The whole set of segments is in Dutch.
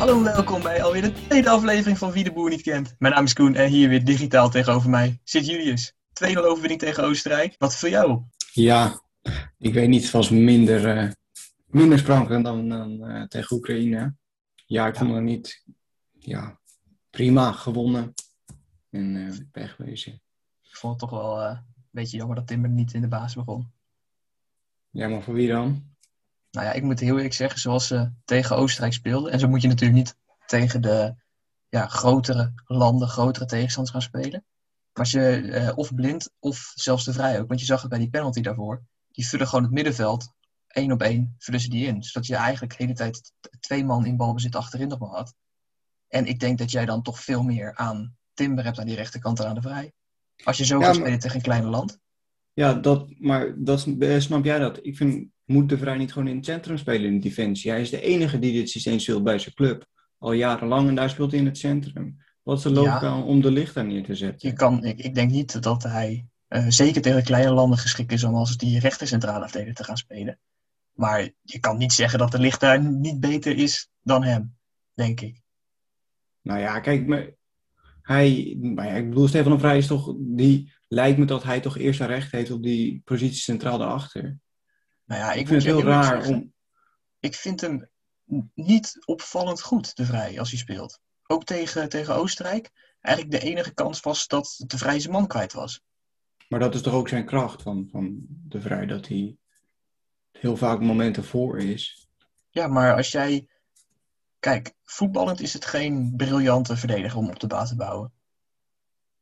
Hallo en welkom bij alweer de tweede aflevering van Wie de Boer niet kent. Mijn naam is Koen en hier weer digitaal tegenover mij zit Julius. 2-0 overwinning tegen Oostenrijk. Wat voor jou? Ja, ik weet niet, het was minder, uh, minder sprankelend dan, dan uh, tegen Oekraïne. Ja, ik vond het niet, ja, prima gewonnen en uh, wegwezen. Ik vond het toch wel een beetje jammer dat Timber niet in de baas begon. Ja, maar voor wie dan? Nou ja, ik moet heel eerlijk zeggen, zoals ze tegen Oostenrijk speelden. En zo moet je natuurlijk niet tegen de ja, grotere landen, grotere tegenstanders gaan spelen. Maar als je uh, of blind of zelfs de vrij ook, want je zag het bij die penalty daarvoor. Die vullen gewoon het middenveld, één op één, vullen ze die in. Zodat je eigenlijk de hele tijd twee man in balbezit achterin nog maar had. En ik denk dat jij dan toch veel meer aan Timber hebt aan die rechterkant dan aan de vrij. Als je zo ja, gaat spelen maar... tegen een klein land. Ja, dat, maar dat, snap jij dat? Ik vind moet de Vrij niet gewoon in het centrum spelen in de defensie? Hij is de enige die dit systeem speelt bij zijn club. Al jarenlang en daar speelt hij in het centrum. Wat is de logica ja, om de licht daar neer te zetten? Je kan, ik, ik denk niet dat hij uh, zeker tegen kleine landen geschikt is om als die rechter centrale verdediger te gaan spelen. Maar je kan niet zeggen dat de licht daar niet beter is dan hem, denk ik. Nou ja, kijk, maar hij, maar ja, ik bedoel, Stefan de Vrij is toch, die lijkt me dat hij toch eerst een recht heeft op die positie centraal daarachter. Nou ja, ik, ik vind het heel raar zeggen, om. Ik vind hem niet opvallend goed, de Vrij, als hij speelt. Ook tegen, tegen Oostenrijk. Eigenlijk de enige kans was dat de Vrij zijn man kwijt was. Maar dat is toch ook zijn kracht van, van de Vrij, dat hij heel vaak momenten voor is. Ja, maar als jij. Kijk, voetballend is het geen briljante verdediger om op de baas te bouwen.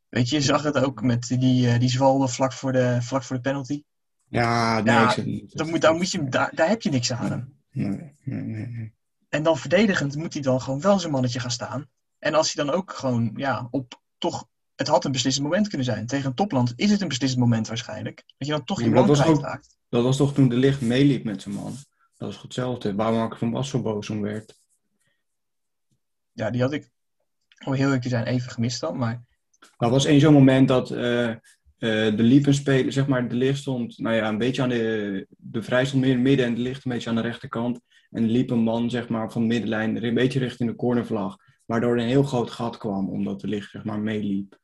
Weet je, je zag het ook met die, uh, die zwalde vlak voor de, vlak voor de penalty. Ja, nee, ja, ik dan moet, dan moet je, daar, daar heb je niks aan hem. Nee, nee, nee, En dan verdedigend moet hij dan gewoon wel zijn mannetje gaan staan. En als hij dan ook gewoon, ja, op toch... Het had een beslissend moment kunnen zijn. Tegen een topland is het een beslissend moment waarschijnlijk. Dat je dan toch je man kwijtraakt. Dat was toch toen de licht meeliep met zijn man. Dat was goed hetzelfde. Waar Mark van Bas zo boos om werd. Ja, die had ik, om heel eerlijk te zijn, even gemist dan. Maar... Er was één zo'n moment dat... Uh, de liep een speler, zeg maar, de licht stond nou ja, een beetje aan de, de vrij stond meer in het midden en de licht een beetje aan de rechterkant. En liep een man, zeg maar, van de middenlijn een beetje richting de cornervlag. Waardoor er een heel groot gat kwam, omdat de licht, zeg maar, meeliep.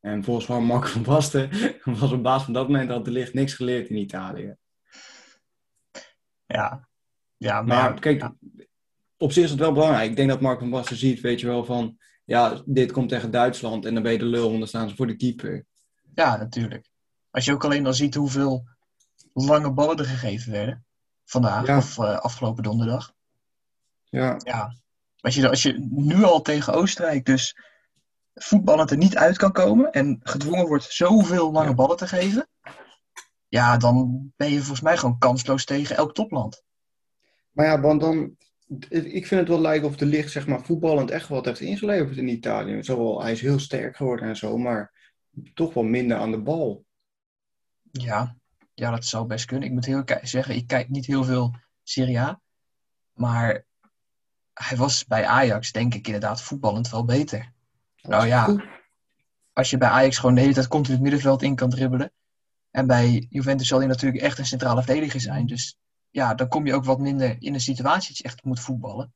En volgens mij Mark van Basten was op basis van dat moment dat de licht niks geleerd in Italië. Ja, ja maar, maar kijk, op zich is het wel belangrijk. Ik denk dat Mark van Basten ziet, weet je wel, van ja, dit komt tegen Duitsland en dan ben je de lul, want dan staan ze voor de keeper. Ja, natuurlijk. Als je ook alleen al ziet hoeveel lange ballen er gegeven werden vandaag of uh, afgelopen donderdag. Ja. ja. Als, je, als je nu al tegen Oostenrijk dus voetballend er niet uit kan komen en gedwongen wordt zoveel lange ballen te geven, ja, dan ben je volgens mij gewoon kansloos tegen elk topland. Maar ja, want dan, ik vind het wel lijken of de licht, zeg maar, voetballend echt wat heeft ingeleverd in Italië. Zowel, hij is heel sterk geworden en zo, maar toch wel minder aan de bal. Ja, ja dat zou best kunnen. Ik moet heel zeggen, ik kijk niet heel veel Serie A. Maar hij was bij Ajax, denk ik, inderdaad voetballend wel beter. Nou ja, als je bij Ajax gewoon de hele tijd continu het middenveld in kan dribbelen. En bij Juventus zal hij natuurlijk echt een centrale verdediger zijn. Dus ja, dan kom je ook wat minder in een situatie dat je echt moet voetballen.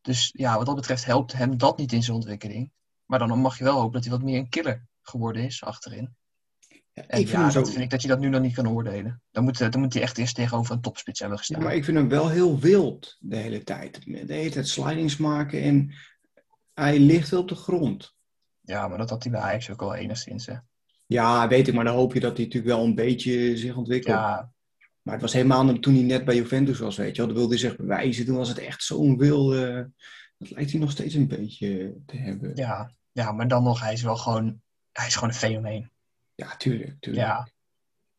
Dus ja, wat dat betreft helpt hem dat niet in zijn ontwikkeling. Maar dan mag je wel hopen dat hij wat meer een killer geworden is achterin. Ja, en ik vind ja, dat vind ik dat je dat nu nog niet kan oordelen. Dan moet, dan moet hij echt eerst tegenover een topspits hebben gestaan. Ja, maar ik vind hem wel heel wild de hele tijd. De hele tijd slidings maken en hij ligt wel op de grond. Ja, maar dat had hij bij Ajax ook al enigszins. Hè? Ja, weet ik, maar dan hoop je dat hij natuurlijk wel een beetje zich ontwikkelt. Ja. Maar het was helemaal toen hij net bij Juventus was, weet je wel. Dan wilde hij zich bewijzen. Toen was het echt zo'n wilde... Dat lijkt hij nog steeds een beetje te hebben. Ja, ja, maar dan nog, hij is wel gewoon, hij is gewoon een fenomeen. Ja, tuurlijk, tuurlijk. Ja.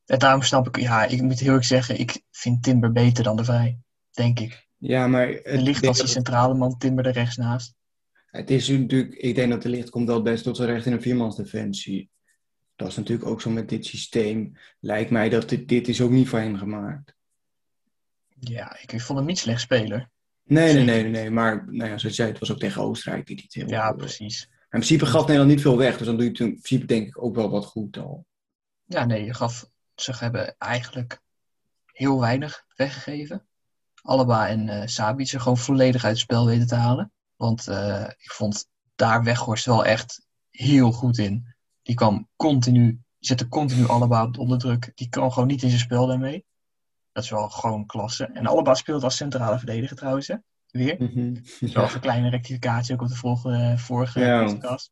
En daarom snap ik, ja, ik moet heel erg zeggen, ik vind Timber beter dan de Vrij, denk ik. Ja, maar... Het ligt als die centrale man, Timber er rechts naast. Het is natuurlijk, ik denk dat de licht komt wel best tot zijn recht in een viermansdefensie. Dat is natuurlijk ook zo met dit systeem. Lijkt mij dat dit, dit is ook niet voor hem gemaakt. Ja, ik, ik vond hem niet slecht speler. Nee, nee, nee, nee, maar nou ja, zoals je zei, het was ook tegen Oostenrijk die niet heel Ja, precies in principe gaf Nederland niet veel weg, dus dan doe je het in principe denk ik ook wel wat goed al. Ja, nee, je gaf, ze hebben eigenlijk heel weinig weggegeven. Alaba en uh, Sabic er gewoon volledig uit het spel weten te halen. Want uh, ik vond daar Weghorst wel echt heel goed in. Die kwam continu, die zette continu Alaba onder druk. Die kwam gewoon niet in zijn spel daarmee. Dat is wel gewoon klasse. En Alaba speelt als centrale verdediger trouwens, hè? Weer. Mm -hmm. Wel een kleine rectificatie ook op de vorige, vorige ja. podcast.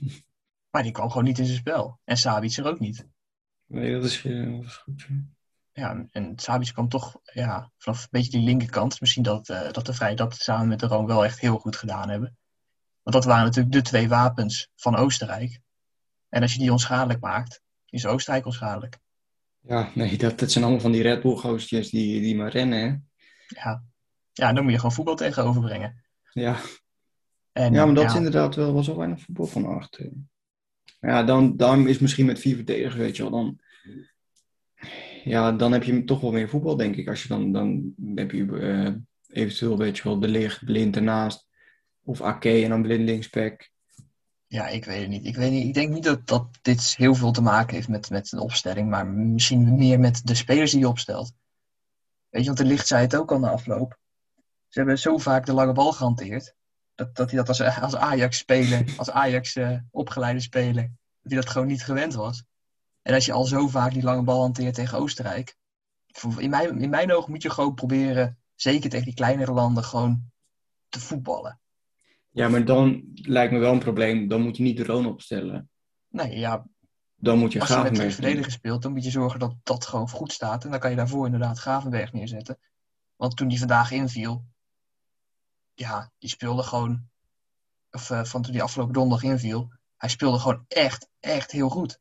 maar die kwam gewoon niet in zijn spel. En Sabic er ook niet. Nee, dat is, dat is goed. Ja, en Sabic kwam toch ja, vanaf een beetje die linkerkant. Misschien dat, uh, dat de Vrij dat samen met de Roon wel echt heel goed gedaan hebben. Want dat waren natuurlijk de twee wapens van Oostenrijk. En als je die onschadelijk maakt, is Oostenrijk onschadelijk. Ja, nee, dat, dat zijn allemaal van die Red Bull goostjes die, die maar rennen, hè? Ja. ja, dan moet je gewoon voetbal tegenover brengen. Ja, en, ja maar dat ja. is inderdaad wel, was wel weinig voetbal van achter. Ja, dan, dan is misschien met vier verdedigers, weet je wel, dan, ja, dan heb je toch wel meer voetbal, denk ik. Als je dan, dan heb je uh, eventueel, weet je wel, de licht, blind ernaast. Of Ake en dan blind linksback. Ja, ik weet het niet. Ik, weet niet. ik denk niet dat, dat dit heel veel te maken heeft met, met een opstelling, maar misschien meer met de spelers die je opstelt. Weet je, want de licht zei het ook al na afloop. Ze hebben zo vaak de lange bal gehanteerd. Dat, dat hij dat als, als Ajax speler, als Ajax uh, opgeleide speler, dat hij dat gewoon niet gewend was. En als je al zo vaak die lange bal hanteert tegen Oostenrijk, in mijn, in mijn ogen moet je gewoon proberen, zeker tegen die kleinere landen, gewoon te voetballen. Ja, maar dan lijkt me wel een probleem. Dan moet je niet de Roon opstellen. Nee, ja. Dan moet je Als je met twee verdedigers speelt, dan moet je zorgen dat dat gewoon goed staat. En dan kan je daarvoor inderdaad Gravenberg neerzetten. Want toen die vandaag inviel, ja, die speelde gewoon, of uh, van toen die afgelopen donderdag inviel, hij speelde gewoon echt, echt heel goed.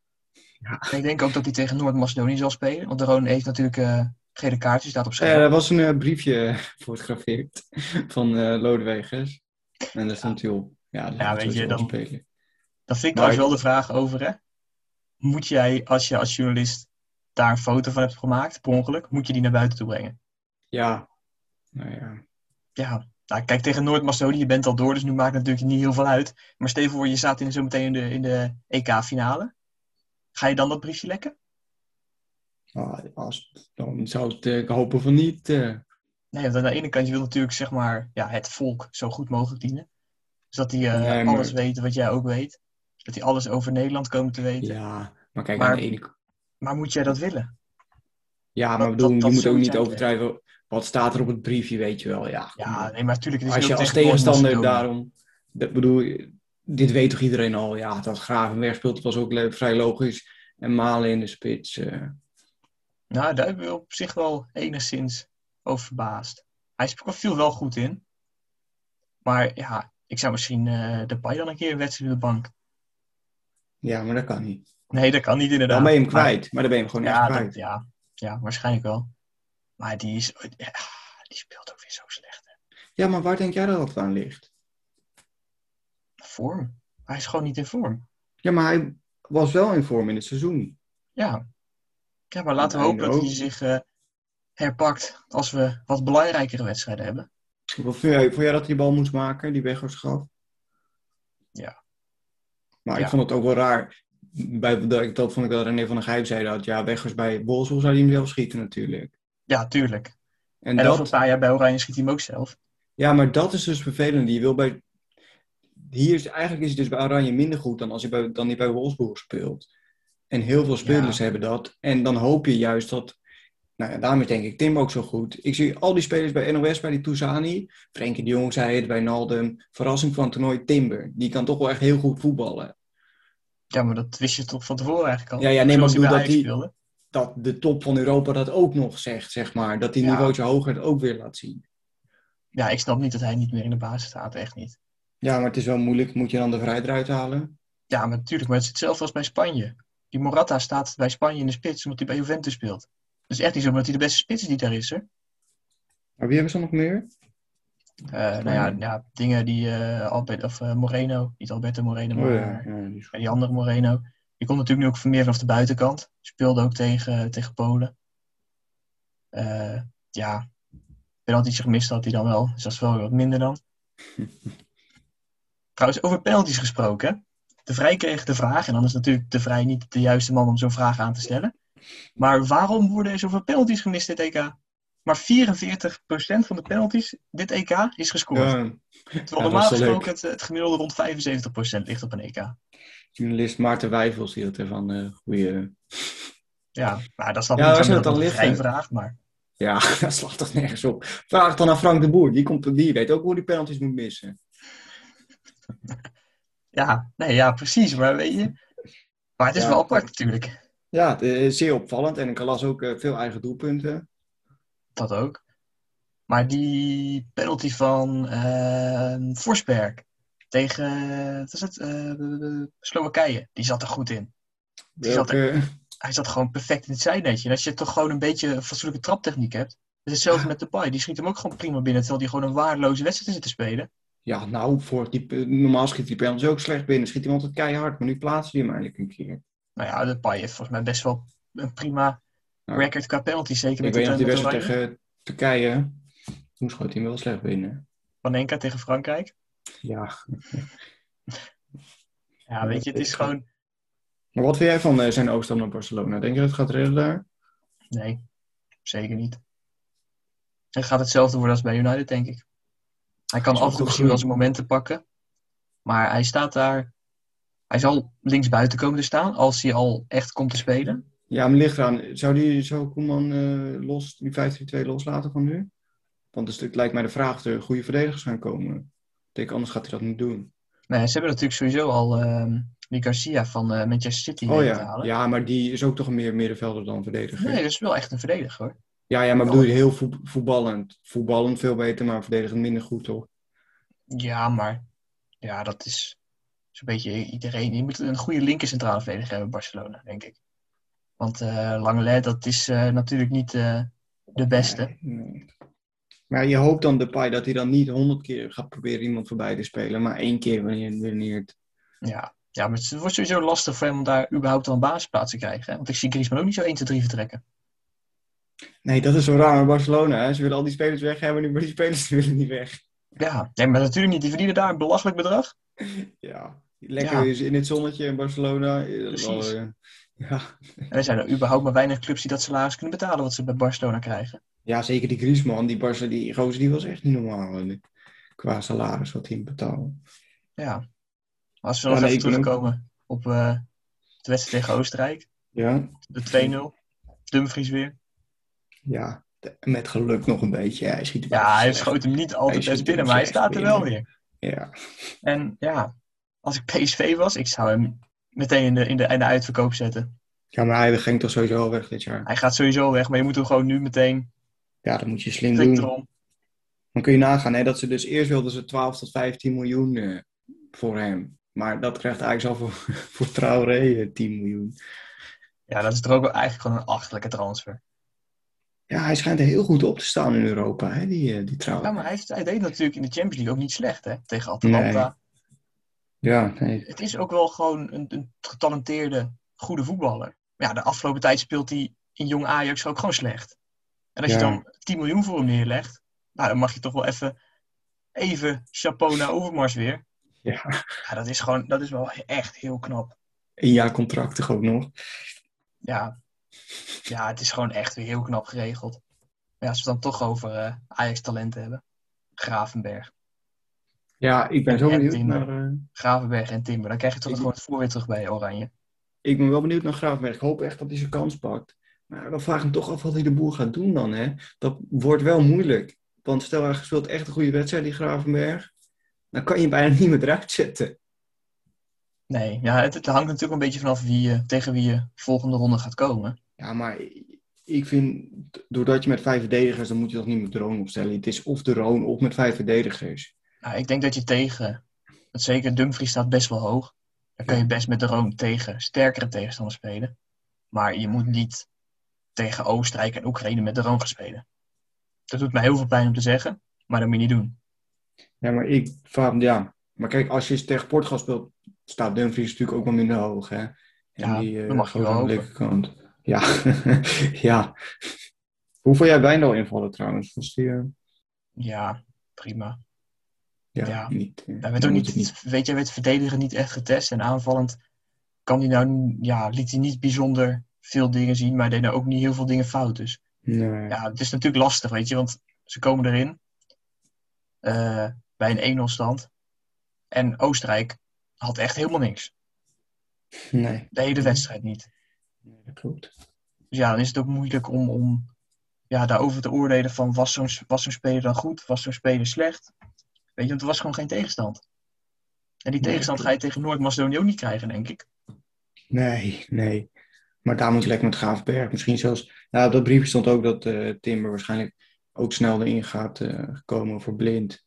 Ja. ik denk ook dat hij tegen Noord-Macedonië zal spelen. Want de Roon heeft natuurlijk uh, gele kaartjes, staat op scherm. Ja, er was een uh, briefje gefotografeerd van uh, Lodewegers. En daar stond hij op. Ja, weet je, dan, spelen. dat vind ik trouwens wel de vraag over, hè. Moet jij, als je als journalist daar een foto van hebt gemaakt, per ongeluk, moet je die naar buiten toe brengen? Ja. Nou ja. Ja, nou, kijk, tegen Noord-Macedonië, je bent al door, dus nu maakt het natuurlijk niet heel veel uit. Maar stel voor, je staat in, zo meteen in de, in de EK-finale. Ga je dan dat briefje lekken? Ah, als, dan zou ik uh, hopen van niet. Uh. Nee, want aan de ene kant, je wil natuurlijk zeg maar, ja, het volk zo goed mogelijk dienen. Dus dat die uh, nee, maar... alles weten wat jij ook weet. Dat die alles over Nederland komen te weten. Ja, maar kijk, maar, aan de ene Maar moet jij dat willen? Ja, maar bedoel, je moet ook niet overdrijven. Wat staat er op het briefje, weet je wel. Ja, ja nee, maar natuurlijk... Als je als tegenstander daarom... Dat bedoel, dit weet toch iedereen al. Ja, dat Gravenberg speelt was ook vrij logisch. En Malen in de spits. Uh... Nou, daar hebben we op zich wel enigszins over verbaasd. Hij viel wel goed in. Maar ja, ik zou misschien uh, de Pai dan een keer een wedstrijd op de bank. Ja, maar dat kan niet. Nee, dat kan niet inderdaad. Dan ben je hem kwijt, maar, maar dan ben je hem gewoon ja, echt kwijt. Dat, ja, ja, waarschijnlijk wel. Maar die, is, ja, die speelt ook weer zo slecht. Hè. Ja, maar waar denk jij dat dat aan ligt? Vorm. Hij is gewoon niet in vorm. Ja, maar hij was wel in vorm in het seizoen. Ja. Ja, maar laten we hopen dat hij zich uh, herpakt als we wat belangrijkere wedstrijden hebben. Vind jij, vond jij dat hij die bal moest maken, die Weghorst gaf? Ja. Maar ja. ik vond het ook wel raar. Bij, dat, dat vond ik dat René van der Gijp zei dat ja, Weghorst bij Wolfsburg zou hij hem zelf schieten natuurlijk. Ja, tuurlijk. En, en dat... een paar jaar bij Oranje schiet hij hem ook zelf. Ja, maar dat is dus vervelend. Je wil bij... Hier is, eigenlijk is het dus bij Oranje minder goed dan als hij bij, dan hij bij Wolfsburg speelt. En heel veel spelers ja. hebben dat. En dan hoop je juist dat... Nou ja, daarmee denk ik Tim ook zo goed. Ik zie al die spelers bij NOS, bij die Touzani. Frenkie de Jong zei het, bij Naldum. Verrassing van het toernooi Timber. Die kan toch wel echt heel goed voetballen. Ja, maar dat wist je toch van tevoren eigenlijk al? Ja, ja nee, maar ik bedoel dat die... Dat de top van Europa dat ook nog zegt, zeg maar. Dat die ja. niveautje hoger het ook weer laat zien. Ja, ik snap niet dat hij niet meer in de basis staat, echt niet. Ja, maar het is wel moeilijk. Moet je dan de vrijheid eruit halen? Ja, maar natuurlijk. Maar het is hetzelfde als bij Spanje. Die Morata staat bij Spanje in de spits, omdat hij bij Juventus speelt. Dat is echt niet zo, omdat hij de beste spits is die daar is, hè? Maar wie hebben ze nog meer? Uh, nou ja, ja, dingen die uh, Albert, of uh, Moreno, niet Alberto Moreno, maar oh, ja. Ja, die, die, andere Moreno. Die komt natuurlijk nu ook meer vanaf de buitenkant. Speelde ook tegen, tegen Polen. Ja, penalties gemist had hij dan wel. Dus dat is wel wat minder dan. Trouwens, over penalties gesproken. De Vrij kreeg de vraag, en dan is natuurlijk de Vrij niet de juiste man om zo'n vraag aan te stellen. Maar waarom worden er zoveel penalties gemist dit EK? maar 44% van de penalties dit EK is gescoord. Ja, Terwijl normaal gesproken het, het gemiddelde rond 75% ligt op een EK. journalist Maarten Wijfels die had ervan uh, goede... Ja, maar dat is dan Ja, niet dan liggen? vrijvraag, maar Ja, dat slaat toch nergens op. Vraag het dan aan Frank de Boer. Die, komt, die weet ook hoe die penalties moet missen. ja, nee, ja, precies. Maar weet je, maar het is Ja. wel apart natuurlijk. Ja, het is zeer opvallend. En ik las ook eh, veel eigen doelpunten. Dat ook. Maar die penalty van eh, Forsberg tegen wat is het, eh, Slowakije, die zat er goed in. Die zat er, hij zat gewoon perfect in het zijnetje. En als je toch gewoon een beetje een fatsoenlijke traptechniek hebt. Het is hetzelfde met de Pai. Die schiet hem ook gewoon prima binnen. Terwijl die gewoon een waardeloze wedstrijd zit te spelen. ja, nou, voor die, normaal schiet die penalties ook slecht binnen. Schiet hij altijd keihard. Maar nu plaatst hij hem eigenlijk een keer. Nou ja, de Pai heeft volgens mij best wel een prima record qua penalty. Zeker Ik met, weet het, nog die met wedstrijd Oranje. tegen Turkije. Toen schoot hij wel slecht binnen. Panenka tegen Frankrijk. Ja. Ja, weet je, het is gewoon... Maar wat vind jij van eh, zijn overstap naar Barcelona? Denk je dat het gaat redden daar? Nee, zeker niet. Het gaat hetzelfde worden als bij United, denk ik. Hij kan af en toe misschien wel zijn momenten pakken. Maar hij staat daar... Hij zal linksbuiten komen te staan als hij al echt komt te spelen. Ja, maar ligt eraan. Zou, die, zou Koeman eh, los, die 5-3-2 loslaten van nu? Want dus het lijkt mij de vraag of er goede verdedigers gaan komen. Ik denk, anders gaat hij dat niet doen. Nee, ze hebben natuurlijk sowieso al ehm, die Garcia van eh, Manchester City Oh ja. halen. ja, maar die is ook toch meer middenvelder dan verdediger. Nee, dat is wel echt een verdediger hoor. Ja, ja, maar bedoel je heel voet- voetballend. Voetballend veel beter, maar verdedigend minder goed, toch? Ja, maar ja, dat is zo'n beetje iedereen. Je moet een goede linker centrale verdediger hebben in Barcelona, denk ik. Want eh Langelet, dat is eh, natuurlijk niet eh, de beste. Nee, nee. Maar je hoopt dan Depay dat hij dan niet honderd keer gaat proberen iemand voorbij te spelen, maar één keer wanneer, wanneer het... Ja. ja, maar het wordt sowieso lastig voor hem om daar überhaupt een basisplaats te krijgen. Hè? Want ik zie Griezmann ook niet zo 1, 2, 3 vertrekken. Nee, dat is zo raar met Barcelona. Hè? Ze willen al die spelers weg hebben, maar die spelers willen niet weg. Ja, nee, maar natuurlijk niet. Die verdienen daar een belachelijk bedrag. Ja, lekker Ja. is in het zonnetje in Barcelona. Eh, wel, Precies. eh, ja. En er zijn er überhaupt maar weinig clubs die dat salaris kunnen betalen wat ze bij Barcelona krijgen. ja, zeker die Griezmann, die Barca, die gozer, die was echt niet normaal. eh, Qua salaris wat hij betaalde. Ja. Als we Ja, nog nee, even ben terugkomen op eh, de wedstrijd tegen Oostenrijk. Ja, De 2-0. Dumfries weer. ja. met geluk nog een beetje. Ja, hij schiet Ja, hij schoot hem niet altijd best binnen, maar hij staat er wel weer. Ja. En ja, als ik PSV was, ik zou hem meteen in de, in de, in de uitverkoop zetten. ja, maar hij ging toch sowieso al weg dit jaar. Hij gaat sowieso weg, maar je moet hem gewoon nu meteen Ja, dat moet je slim doen. erom. Dan kun je nagaan hè, dat ze dus eerst wilden ze 12 tot 15 miljoen eh, voor hem. Maar dat krijgt eigenlijk al voor, voor Traoré eh, 10 miljoen. Ja, dat is toch ook wel eigenlijk gewoon een achterlijke transfer. Ja, hij schijnt er heel goed op te staan in Europa, hè, die, eh, die Traoré. Ja, maar hij deed natuurlijk in de Champions League ook niet slecht, hè? Tegen Atalanta. Ja, nee. Het is ook wel gewoon een, een getalenteerde, goede voetballer. Maar ja, de afgelopen tijd speelt hij in jong Ajax ook gewoon slecht. En als je dan 10 miljoen voor hem neerlegt, nou, dan mag je toch wel even, even chapeau naar Overmars weer. Ja, Ja, dat is gewoon, dat is wel echt heel knap. een jaar contract toch ook nog. Ja, ja het is gewoon echt weer heel knap geregeld. Maar ja, als we het dan toch over eh, Ajax-talenten hebben. Gravenberg. Ja, ik ben zo En benieuwd Timber. naar... eh, Gravenberg en Timber. Dan krijg je toch Ik- gewoon het terug bij Oranje. ik ben wel benieuwd naar Graafberg. Ik hoop echt dat hij zijn kans pakt. Maar dan vraag ik me toch af wat hij de boer gaat doen dan, hè. Dat wordt wel moeilijk. Want stel hij speelt echt een goede wedstrijd, die Gravenberg. Dan kan je hem bijna niet meer eruit zetten. Nee, ja, het, het hangt natuurlijk een beetje vanaf wie, je- tegen wie je volgende ronde gaat komen. Ja, maar ik vind, doordat je met vijf verdedigers, dan moet je toch niet met de Roon opstellen. Het is of de Roon of met vijf verdedigers. Nou, ik denk dat je tegen, dat zeker Dumfries staat best wel hoog. Dan kun je best met de Roon tegen sterkere tegenstanders spelen. Maar je moet niet tegen Oostenrijk en Oekraïne met de Roon gaan spelen. Dat doet mij heel veel pijn om te zeggen, maar dat moet je niet doen. Ja, maar ik ja. Maar kijk, als je tegen Portugal speelt, staat Dumfries natuurlijk ook wel minder hoog, hè. En Ja, eh, dan mag je wel aan de linkerkant. Ja, ja. Hoe vond jij Wijndal invallen trouwens? Was die, eh, Ja, prima. Ja, Ja. niet. eh, Hij werd ook niet, weet je, werd verdedigen niet echt getest. En aanvallend kan hij nou, ja, liet hij niet bijzonder veel dingen zien, maar deed nou ook niet heel veel dingen fout. Dus Nee. Ja, het is natuurlijk lastig, weet je, want ze komen erin eh, bij een 1-0 stand. En Oostenrijk had echt helemaal niks. Nee. De hele wedstrijd niet. Nee, dat klopt. Dus ja, dan is het ook moeilijk om, om ja, daarover te oordelen van was zo'n was zo'n speler dan goed, was zo'n speler slecht. Weet je, want er was gewoon geen tegenstand. En die tegenstand ga je tegen Noord-Macedonië ook niet krijgen, denk ik. Nee, nee. Maar daar moet je lekker met Graafberg. Misschien zelfs... Ja, op dat briefje stond ook dat eh, Timber waarschijnlijk ook snel erin gaat eh, komen voor blind.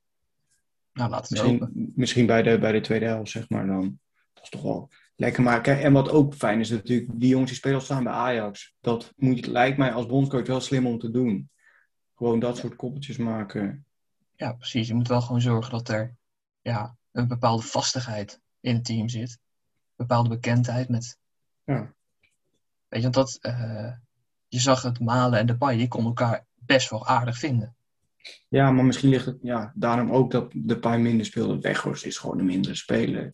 Nou, laten we. Misschien, misschien bij, de, bij de tweede helft, zeg maar dan. Dat is toch wel lekker maken. En wat ook fijn is natuurlijk, die jongens die spelen al staan bij Ajax. Dat moet, lijkt mij als bondscoach wel slim om te doen. Gewoon dat soort koppeltjes maken. Ja, precies. Je moet wel gewoon zorgen dat er ja, een bepaalde vastigheid in het team zit. Een bepaalde bekendheid met... Ja. Weet je, want dat... eh, je zag het Malen en de Pai, die konden elkaar best wel aardig vinden. Ja, maar misschien ligt het ja, daarom ook dat de paar minder speelde. Weghorst is gewoon een mindere speler.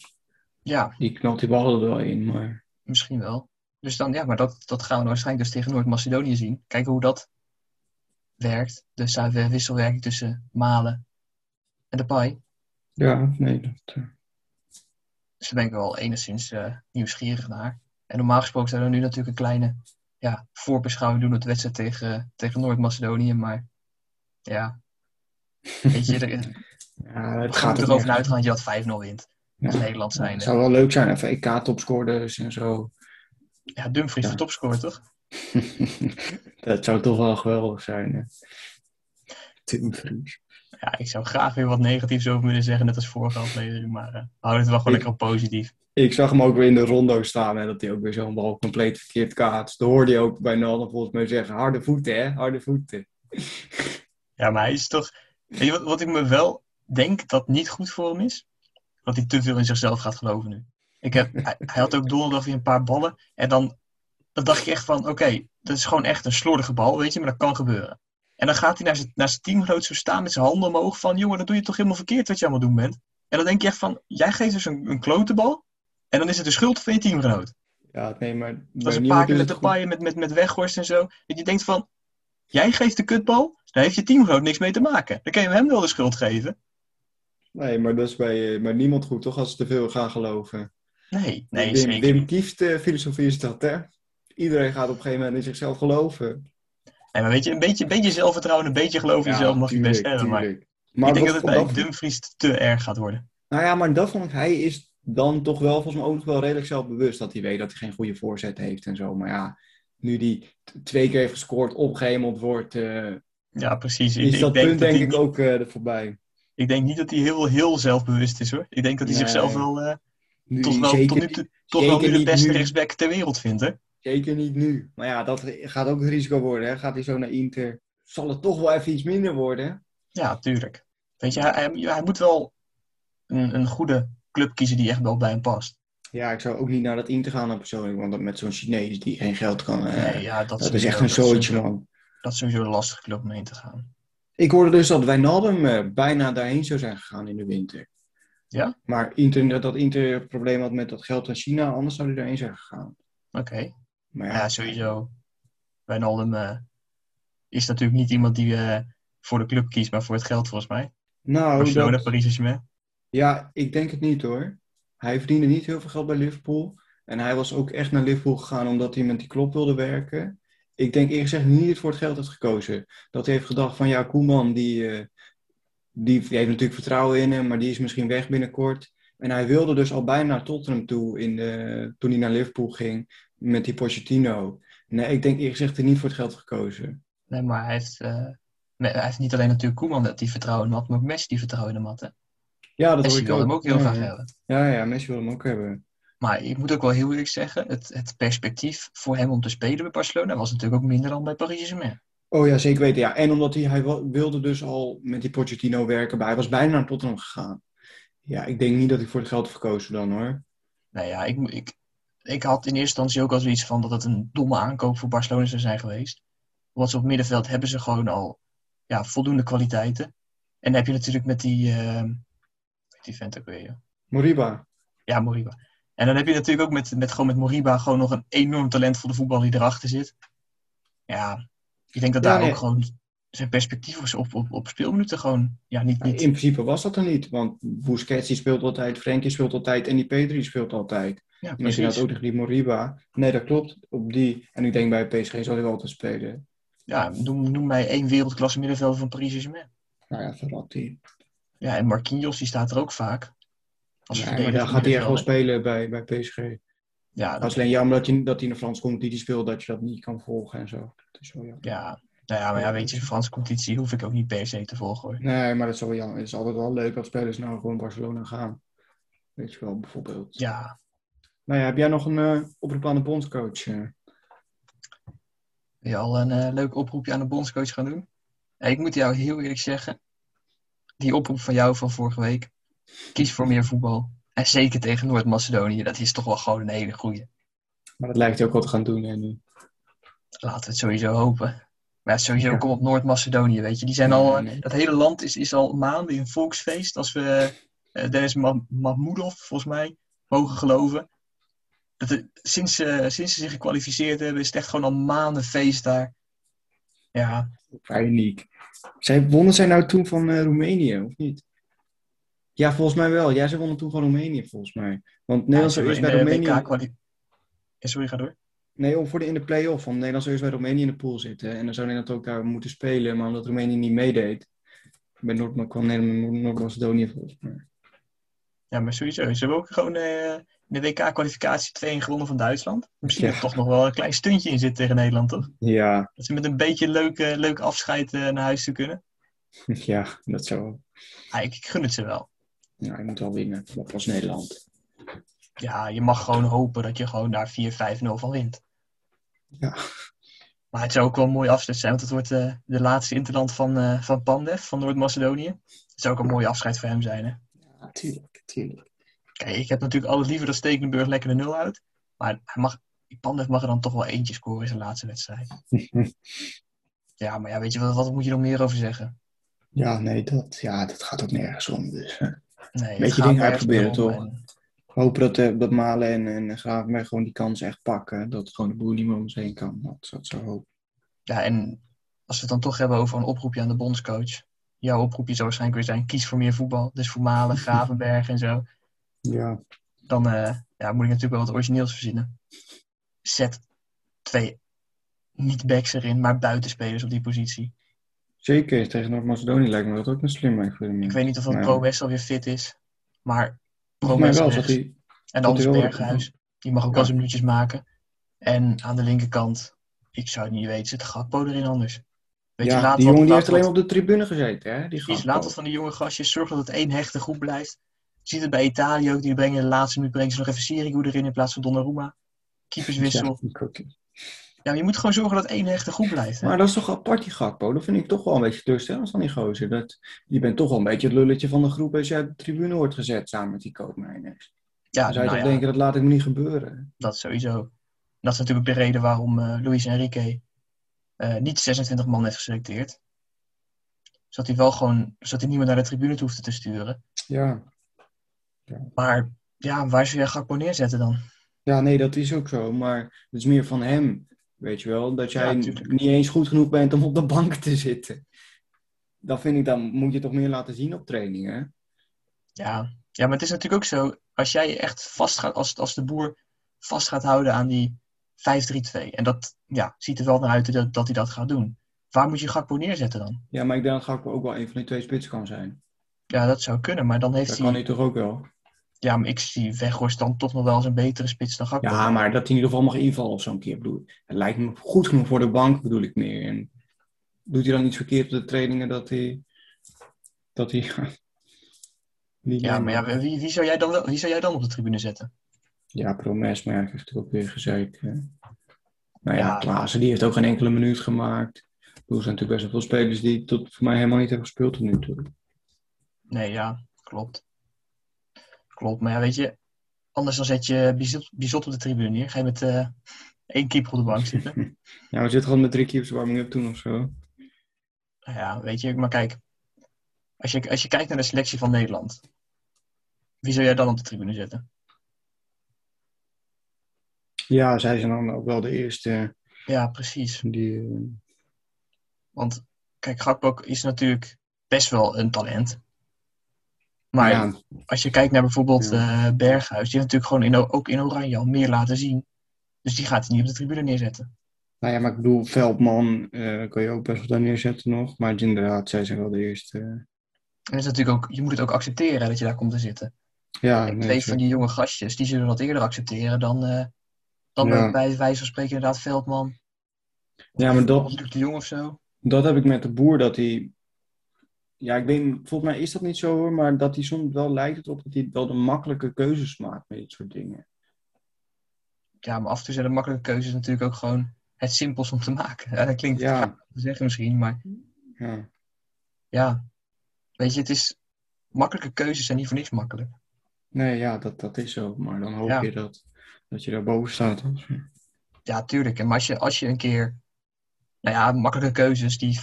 Ja, Die knalt die ballen er wel in, maar... misschien wel. Dus dan, ja, maar dat, dat gaan we waarschijnlijk dus tegen Noord-Macedonië zien. Kijken hoe dat werkt. Dus de wisselwerking tussen Malen en de Pai. Ja, nee, dat... eh, Dus daar ben ik wel enigszins eh, nieuwsgierig naar. En normaal gesproken zouden we nu natuurlijk een kleine ja, voorbeschouwing doen op de wedstrijd tegen, tegen Noord-Macedonië. Maar ja, weet je, er, ja, het we gaat er erover vanuit dat je dat 5-0 wint. Ja. Als Nederland zijn. Het zou wel leuk zijn, even EK-topscorers en zo. Ja, Dumfries Ja. de topscorer, toch? dat zou toch wel geweldig zijn. Hè? Dumfries. Ja, ik zou graag weer wat negatiefs over willen zeggen, net als vorige aflevering. Maar eh, we houden het wel gewoon Ik- lekker op positief. Ik zag hem ook weer in de rondo staan en dat hij ook weer zo'n bal compleet verkeerd kaatst. Dat hoorde je ook bij Nalden volgens mij zeggen, harde voeten hè, harde voeten. Ja, maar hij is toch... Weet je wat, wat ik me wel denk dat niet goed voor hem is? Dat hij te veel in zichzelf gaat geloven nu. Ik heb, hij, hij had ook donderdag weer een paar ballen. En dan, dan dacht je echt van, oké, dat is gewoon echt een slordige bal, weet je, maar dat kan gebeuren. En dan gaat hij naar zijn, naar zijn teamgenoot zo staan met zijn handen omhoog van, jongen, dat doe je toch helemaal verkeerd wat je allemaal doen bent. En dan denk je echt van, jij geeft dus een, een klote bal. En dan is het de schuld van je teamgenoot. Ja, nee, maar... Dat is een paar keer met de paaien, met, met, met weghorst en zo. Dat je denkt van, jij geeft de kutbal, daar heeft je teamgenoot niks mee te maken. Dan kan je hem wel de schuld geven. Nee, maar dat is bij, eh, bij niemand goed, toch? Als ze te veel gaan geloven. Nee, nee, Wim, zeker Wim. Kieft eh, filosofie is dat, hè? Iedereen gaat op een gegeven moment in zichzelf geloven. Nee, maar weet je, een beetje, een beetje zelfvertrouwen, een beetje geloof in jezelf mag je best hebben. Maar. Maar ik denk dat het bij Dumfries te erg gaat worden. Nou ja, maar dat vond ik, hij is dan toch wel volgens mij ook nog wel redelijk zelfbewust dat hij weet dat hij geen goede voorzet heeft en zo. Maar ja, nu die twee keer heeft gescoord, opgehemeld wordt, eh, Ja, precies. Is ik dat denk punt dat denk hij ik ook eh, er voorbij. ik denk niet dat hij heel, heel zelfbewust is hoor. Ik denk dat hij Nee. zichzelf wel, eh, Nu, tot, wel zeker, tot nu niet- toe toch wel nu de beste nu. rechtsback ter wereld vindt. Hè? Zeker niet nu. Maar ja, dat gaat ook het risico worden. Hè? Gaat hij zo naar Inter, zal het toch wel even iets minder worden. Ja, tuurlijk. Weet je, hij, hij, moet wel een, een goede club kiezen die echt wel bij hem past. Ja, ik zou ook niet naar dat Inter gaan dan persoonlijk, want met zo'n Chinees die geen geld kan. eh, Nee, ja, dat, dat is echt een sowieso- man. Dat is sowieso een lastige club om heen te gaan. Ik hoorde dus dat Wijnaldum eh, bijna daarheen zou zijn gegaan in de winter. Ja? Maar Inter, dat Inter probleem had met dat geld aan China, anders zou hij daarheen zijn gegaan. Oké. Maar Ja, sowieso. Wijnaldum eh is natuurlijk niet iemand die eh, voor de club kiest, maar voor het geld volgens mij. Nou, Barcelona, dat, Paris Saint-Germain. ja, ik denk het niet hoor. Hij verdiende niet heel veel geld bij Liverpool. En hij was ook echt naar Liverpool gegaan omdat hij met die klop wilde werken. Ik denk eerlijk gezegd niet voor het geld heeft gekozen. Dat hij heeft gedacht van ja, Koeman die, eh, die heeft natuurlijk vertrouwen in hem, maar die is misschien weg binnenkort. En hij wilde dus al bijna naar Tottenham toe in de, toen hij naar Liverpool ging met die Pochettino. Nee, ik denk eerlijk gezegd niet voor het geld gekozen. Nee, maar hij heeft, eh, hij heeft niet alleen natuurlijk Koeman dat die vertrouwen had, maar ook Messi die vertrouwen in hem had. hè. Ja, dat Messi ik wil ook. hem ook heel ja, graag ja. hebben. Ja, ja, Messi wil hem ook hebben. Maar ik moet ook wel heel eerlijk zeggen, het, het perspectief voor hem om te spelen bij Barcelona was natuurlijk ook minder dan bij Paris Saint-Germain. Oh ja, zeker weten. Ja. En omdat hij, hij wilde dus al met die Pochettino werken, maar hij was bijna naar Tottenham gegaan. Ja, ik denk niet dat hij voor het geld heeft gekozen dan hoor. Nou ja, ik, ik, ik had in eerste instantie ook al zoiets van dat het een domme aankoop voor Barcelona zou zijn geweest. Want ze op middenveld hebben ze gewoon al ja, voldoende kwaliteiten. En dan heb je natuurlijk met die, eh, die vent ook weer. Moriba. Ja, Moriba. En dan heb je natuurlijk ook met, met, gewoon met Moriba gewoon nog een enorm talentvolle voetballer die erachter zit. Ja, Ik denk dat Ja, daar nee. ook gewoon zijn perspectief was op, op, op speelminuten gewoon ja, niet, In niet principe was dat er niet, want Busquets die speelt altijd, Frenkie speelt altijd en die Pedri speelt altijd. Ja, En als je dat precies. ook tegen die Moriba, nee dat klopt, op die. En ik denk bij PSG zal hij wel altijd spelen. Ja, noem, noem mij één wereldklasse middenvelder van Paris Saint-Germain. Nou ja, Verratti. Ja, en Marquinhos die staat er ook vaak. Als Ja, maar daar gaat hij echt wel spelen bij, bij PSG. Ja, dat, is alleen jammer dat hij, dat hij in de Franse competitie speelt, dat je dat niet kan volgen en zo. Dat is wel jammer. ja, nou ja, maar ja, weet je, de Franse competitie hoef ik ook niet per se te volgen hoor. Nee, maar dat is wel jammer. Het is altijd wel leuk dat spelers nou gewoon Barcelona gaan. Weet je wel, bijvoorbeeld. Ja, Nou ja, heb jij nog een eh, oproep aan de bondscoach? eh? wil je al een eh, leuk oproepje aan de bondscoach gaan doen? Ja, ik moet jou heel eerlijk zeggen, die oproep van jou van vorige week, kies voor meer voetbal. En zeker tegen Noord-Macedonië, dat is toch wel gewoon een hele goeie. Maar dat lijkt hij ook wel te gaan doen. hè, nu. Laten we het sowieso hopen. Maar ja, sowieso Ja. kom op Noord-Macedonië, weet je. Die zijn al, nee. dat hele land is, is al maanden in volksfeest. Als we eh Dennis Mahmoudov, volgens mij, mogen geloven. Dat sinds, eh, sinds ze zich gekwalificeerd hebben, is het echt gewoon al maanden feest daar. Ja, Vrij uniek. Zij, wonnen zij nou toen van eh, Roemenië, of niet? Ja, volgens mij wel. Ja, ze wonnen toen van Roemenië, volgens mij. Want Nederland zou ja, eerst bij Roemenië... Ja, sorry, ga door. Nee, om voor de, in de play-off. Want Nederland zou eerst bij Roemenië in de pool zitten. En dan zou Nederland ook daar moeten spelen. Maar omdat Roemenië niet meedeed, bij Noord-Macedonië volgens mij. Ja, maar sowieso. Ze hebben ook gewoon eh, in de WK-kwalificatie 2-1 gewonnen van Duitsland. Misschien Ja. er toch nog wel een klein stuntje in zit tegen Nederland, toch? Ja, Dat ze met een beetje leuk, eh, leuk afscheid eh, naar huis toe kunnen. ja, dat zou... Ah, ik, ik gun het ze wel. Ja, je moet wel winnen. Dat was Nederland. Ja, je mag gewoon hopen dat je gewoon daar 4-5-0 van wint. Ja. Maar het zou ook wel een mooie afscheid zijn, want het wordt eh, de laatste interland van, van Pandev, van Noord-Macedonië. Het zou ook een mooie afscheid voor hem zijn. Hè? Ja, tuurlijk, tuurlijk. Kijk, ik heb natuurlijk altijd liever dat Stekenburg lekker de nul houdt. Maar hij mag, die Pandev mag er dan toch wel eentje scoren in zijn laatste wedstrijd. Ja, maar ja, weet je, wat, wat moet je nog meer over zeggen? Ja, nee, dat, ja, dat gaat ook nergens om. Dus. Nee, Beetje dingen uitproberen, toch? En- hopen dat, eh, dat Malen en, en Gravenberg gewoon die kans echt pakken. Dat gewoon de boer niet meer om zich heen kan. Dat, dat zou hopen. Ja, en als we het dan toch hebben over een oproepje aan de bondscoach. Jouw oproepje zou waarschijnlijk weer zijn, kies voor meer voetbal. Dus voor Malen, Gravenberg en zo. Ja. Dan eh, ja, moet ik natuurlijk wel wat origineels verzinnen. Zet twee niet-backs erin, maar buitenspelers op die positie. Zeker, tegen Noord-Macedonië lijkt me dat ook een voor hem. Ik weet niet of dat Ja. Pro West alweer fit is. Maar Pro West wel, rechts. En wel- Berghuis. Die mag ook Ja. wel zijn minuutjes maken. En aan de linkerkant, ik zou het niet weten, zit Gakpo erin anders. Weet je, laat die jongen die heeft alleen op de tribune gezeten, hè? Die laat wat van die jonge gastjes. Zorg dat het één hechte groep blijft. Je ziet het bij Italië ook. Die brengen de laatste minuut brengen ze nog even Sirigu erin in plaats van Donnarumma. Keeperswissel. Ja, maar je moet gewoon zorgen dat één hechte groep blijft. Hè? Maar dat is toch apart, die Gakpo? Dat vind ik toch wel een beetje teleurstellend van die gozer. Dat, je bent toch wel een beetje het lulletje van de groep als je uit de tribune wordt gezet samen met die koopmijners. ja, Dan zou je nou toch ja, denken, dat laat ik me niet gebeuren. dat sowieso. Dat is natuurlijk de reden waarom eh Luis Enrique eh, niet 26 man heeft geselecteerd. Zodat hij wel gewoon, zodat hij niemand naar de tribune hoefde te sturen. Ja. Maar ja, waar zou je Gakpo neerzetten dan? Ja, nee, dat is ook zo. Maar het is meer van hem, weet je wel. Dat jij Ja, niet eens goed genoeg bent om op de bank te zitten. Dan vind ik, dan moet je toch meer laten zien op trainingen. Ja. ja, maar het is natuurlijk ook zo. Als jij echt vast gaat, als, als de boer vast gaat houden aan die 5-3-2. En dat ja, ziet er wel naar uit dat, dat hij dat gaat doen. Waar moet je Gakpo neerzetten dan? Ja, maar ik denk dat Gakpo ook wel een van die twee spitsen kan zijn. Ja, dat zou kunnen, maar dan heeft Dat hij... kan hij toch ook wel? Ja, maar ik zie Weghorst dan toch nog wel eens een betere spits dan Gakpo. Ja, maar dat hij in ieder geval mag invallen of zo'n keer. Bedoel, het lijkt me goed genoeg voor de bank, bedoel ik meer. En doet hij dan iets verkeerd op de trainingen dat hij... Dat hij... Ja, maar ja, wie, wie, zou jij dan wel, wie zou jij dan op de tribune zetten? Ja, Promes, maar ja, natuurlijk ook weer gezeik. hè. Nou ja, Ja. Klaassen, die heeft ook geen enkele minuut gemaakt. Er zijn natuurlijk best wel veel spelers die tot voor mij helemaal niet hebben gespeeld tot nu toe. Nee, ja, klopt. Klopt, maar ja, weet je, anders dan zet je Bizot, Bizot op de tribune neer. Ga je met eh, één keeper op de bank zitten. Ja, we zitten gewoon met drie keepers warming up toen of zo. Nou ja, weet je, maar kijk. Als je, als je kijkt naar de selectie van Nederland. Wie zou jij dan op de tribune zetten? Ja, zij zijn dan ook wel de eerste Ja, precies. die... eh, Want kijk, Gakpo is natuurlijk best wel een talent. Maar Ja, als je kijkt naar bijvoorbeeld Ja. eh, Berghuis, die heeft natuurlijk gewoon in, ook in Oranje al meer laten zien. Dus die gaat hij niet op de tribune neerzetten. nou ja, maar ik bedoel, Veldman eh kan je ook best wel daar neerzetten nog. Maar inderdaad, zij zijn wel de eerste. En dat is natuurlijk ook, je moet het ook accepteren dat je daar komt te zitten. ja, En twee van die jonge gastjes, die zullen dat eerder accepteren dan, eh, dan Ja. bij wijze van spreken inderdaad Veldman. ja, maar dat, de Jong of zo. dat heb ik met de boer, dat hij... Ja, ik weet, volgens mij is dat niet zo hoor, maar dat hij soms wel lijkt het op dat hij wel de makkelijke keuzes maakt met dit soort dingen. Ja, maar af en toe zijn de makkelijke keuzes natuurlijk ook gewoon het simpelst om te maken. Ja, dat klinkt Ja. te zeggen misschien, maar Ja, ja. Weet je, het is... Makkelijke keuzes zijn niet voor niks makkelijk. nee, ja, dat, dat is zo. Maar dan hoop Ja. je dat, dat je daar boven staat. Ja, tuurlijk. En maar als je, als je een keer... Nou ja, makkelijke keuzes. Die 5-3-2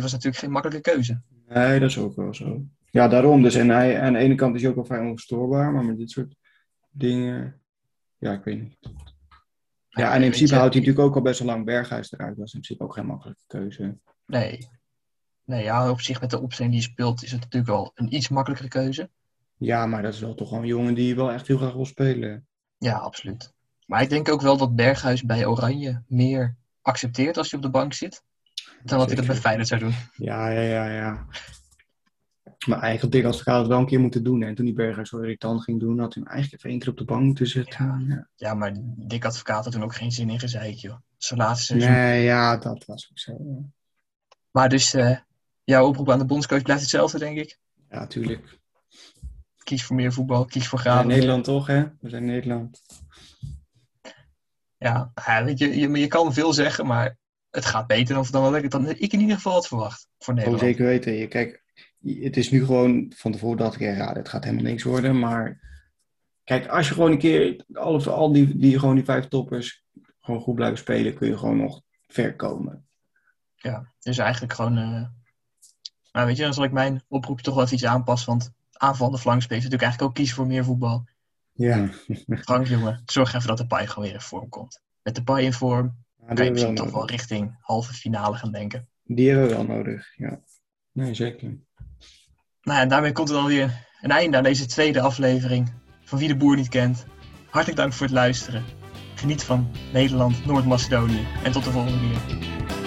was natuurlijk geen makkelijke keuze. Nee, dat is ook wel zo. Ja, daarom. Dus en hij, aan de ene kant is hij ook wel vrij onverstoorbaar, maar met dit soort dingen, ja, ik weet niet. Ja, en in principe houdt hij natuurlijk ook al best wel lang Berghuis eruit. Dat is in principe ook geen makkelijke keuze. Nee. Nee, ja, op zich met de opstelling die je speelt is het natuurlijk wel een iets makkelijkere keuze. Ja, maar dat is wel toch wel een jongen die wel echt heel graag wil spelen. Ja, absoluut. Maar ik denk ook wel dat Berghuis bij Oranje meer accepteert als hij op de bank zit. Dan wat hij dat bij Zeker. Feyenoord zou doen. Ja, ja, ja, ja. Maar eigenlijk Dick Advocaat het wel een keer moeten doen. En toen die Berghuis zo irritant ging doen, had hij hem eigenlijk even één keer op de bank moeten zetten. Ja. Ja. Maar Dick Advocaat had toen ook geen zin in gezeik, joh. Zijn laatste seizoen. Nee, ja, dat was ook zo. Ja, Maar dus, eh, jouw oproep aan de bondscoach blijft hetzelfde, denk ik. ja tuurlijk. Kies voor meer voetbal, kies voor graden. Nederland toch, hè? We zijn Nederland. Ja, ja, weet je, je, je kan veel zeggen, maar het gaat beter dan, dan ik, dan ik in ieder geval had verwacht voor Oh, Nederland. zeker weten. Je, kijk, het is nu gewoon van tevoren dacht ik, ja, dit gaat helemaal niks worden. Maar kijk, als je gewoon een keer alles, al die, die, gewoon die vijf toppers gewoon goed blijven spelen, kun je gewoon nog ver komen. Ja, dus eigenlijk gewoon... eh nou, weet je, dan zal ik mijn oproepje toch wel even iets aanpassen, want aanvallende flankspelen is natuurlijk eigenlijk ook kiezen voor meer voetbal. Ja, Frank, jongen, zorg even dat de paai gewoon weer in vorm komt. Met de paai in vorm die kan je misschien wel toch wel richting halve finale gaan denken. Die hebben we wel nodig, ja. Nee, zeker. Nou ja, en daarmee komt er dan weer een einde aan deze tweede aflevering van Wie de Boer niet kent. Hartelijk dank voor het luisteren. Geniet van Nederland, Noord-Macedonië en tot de volgende keer.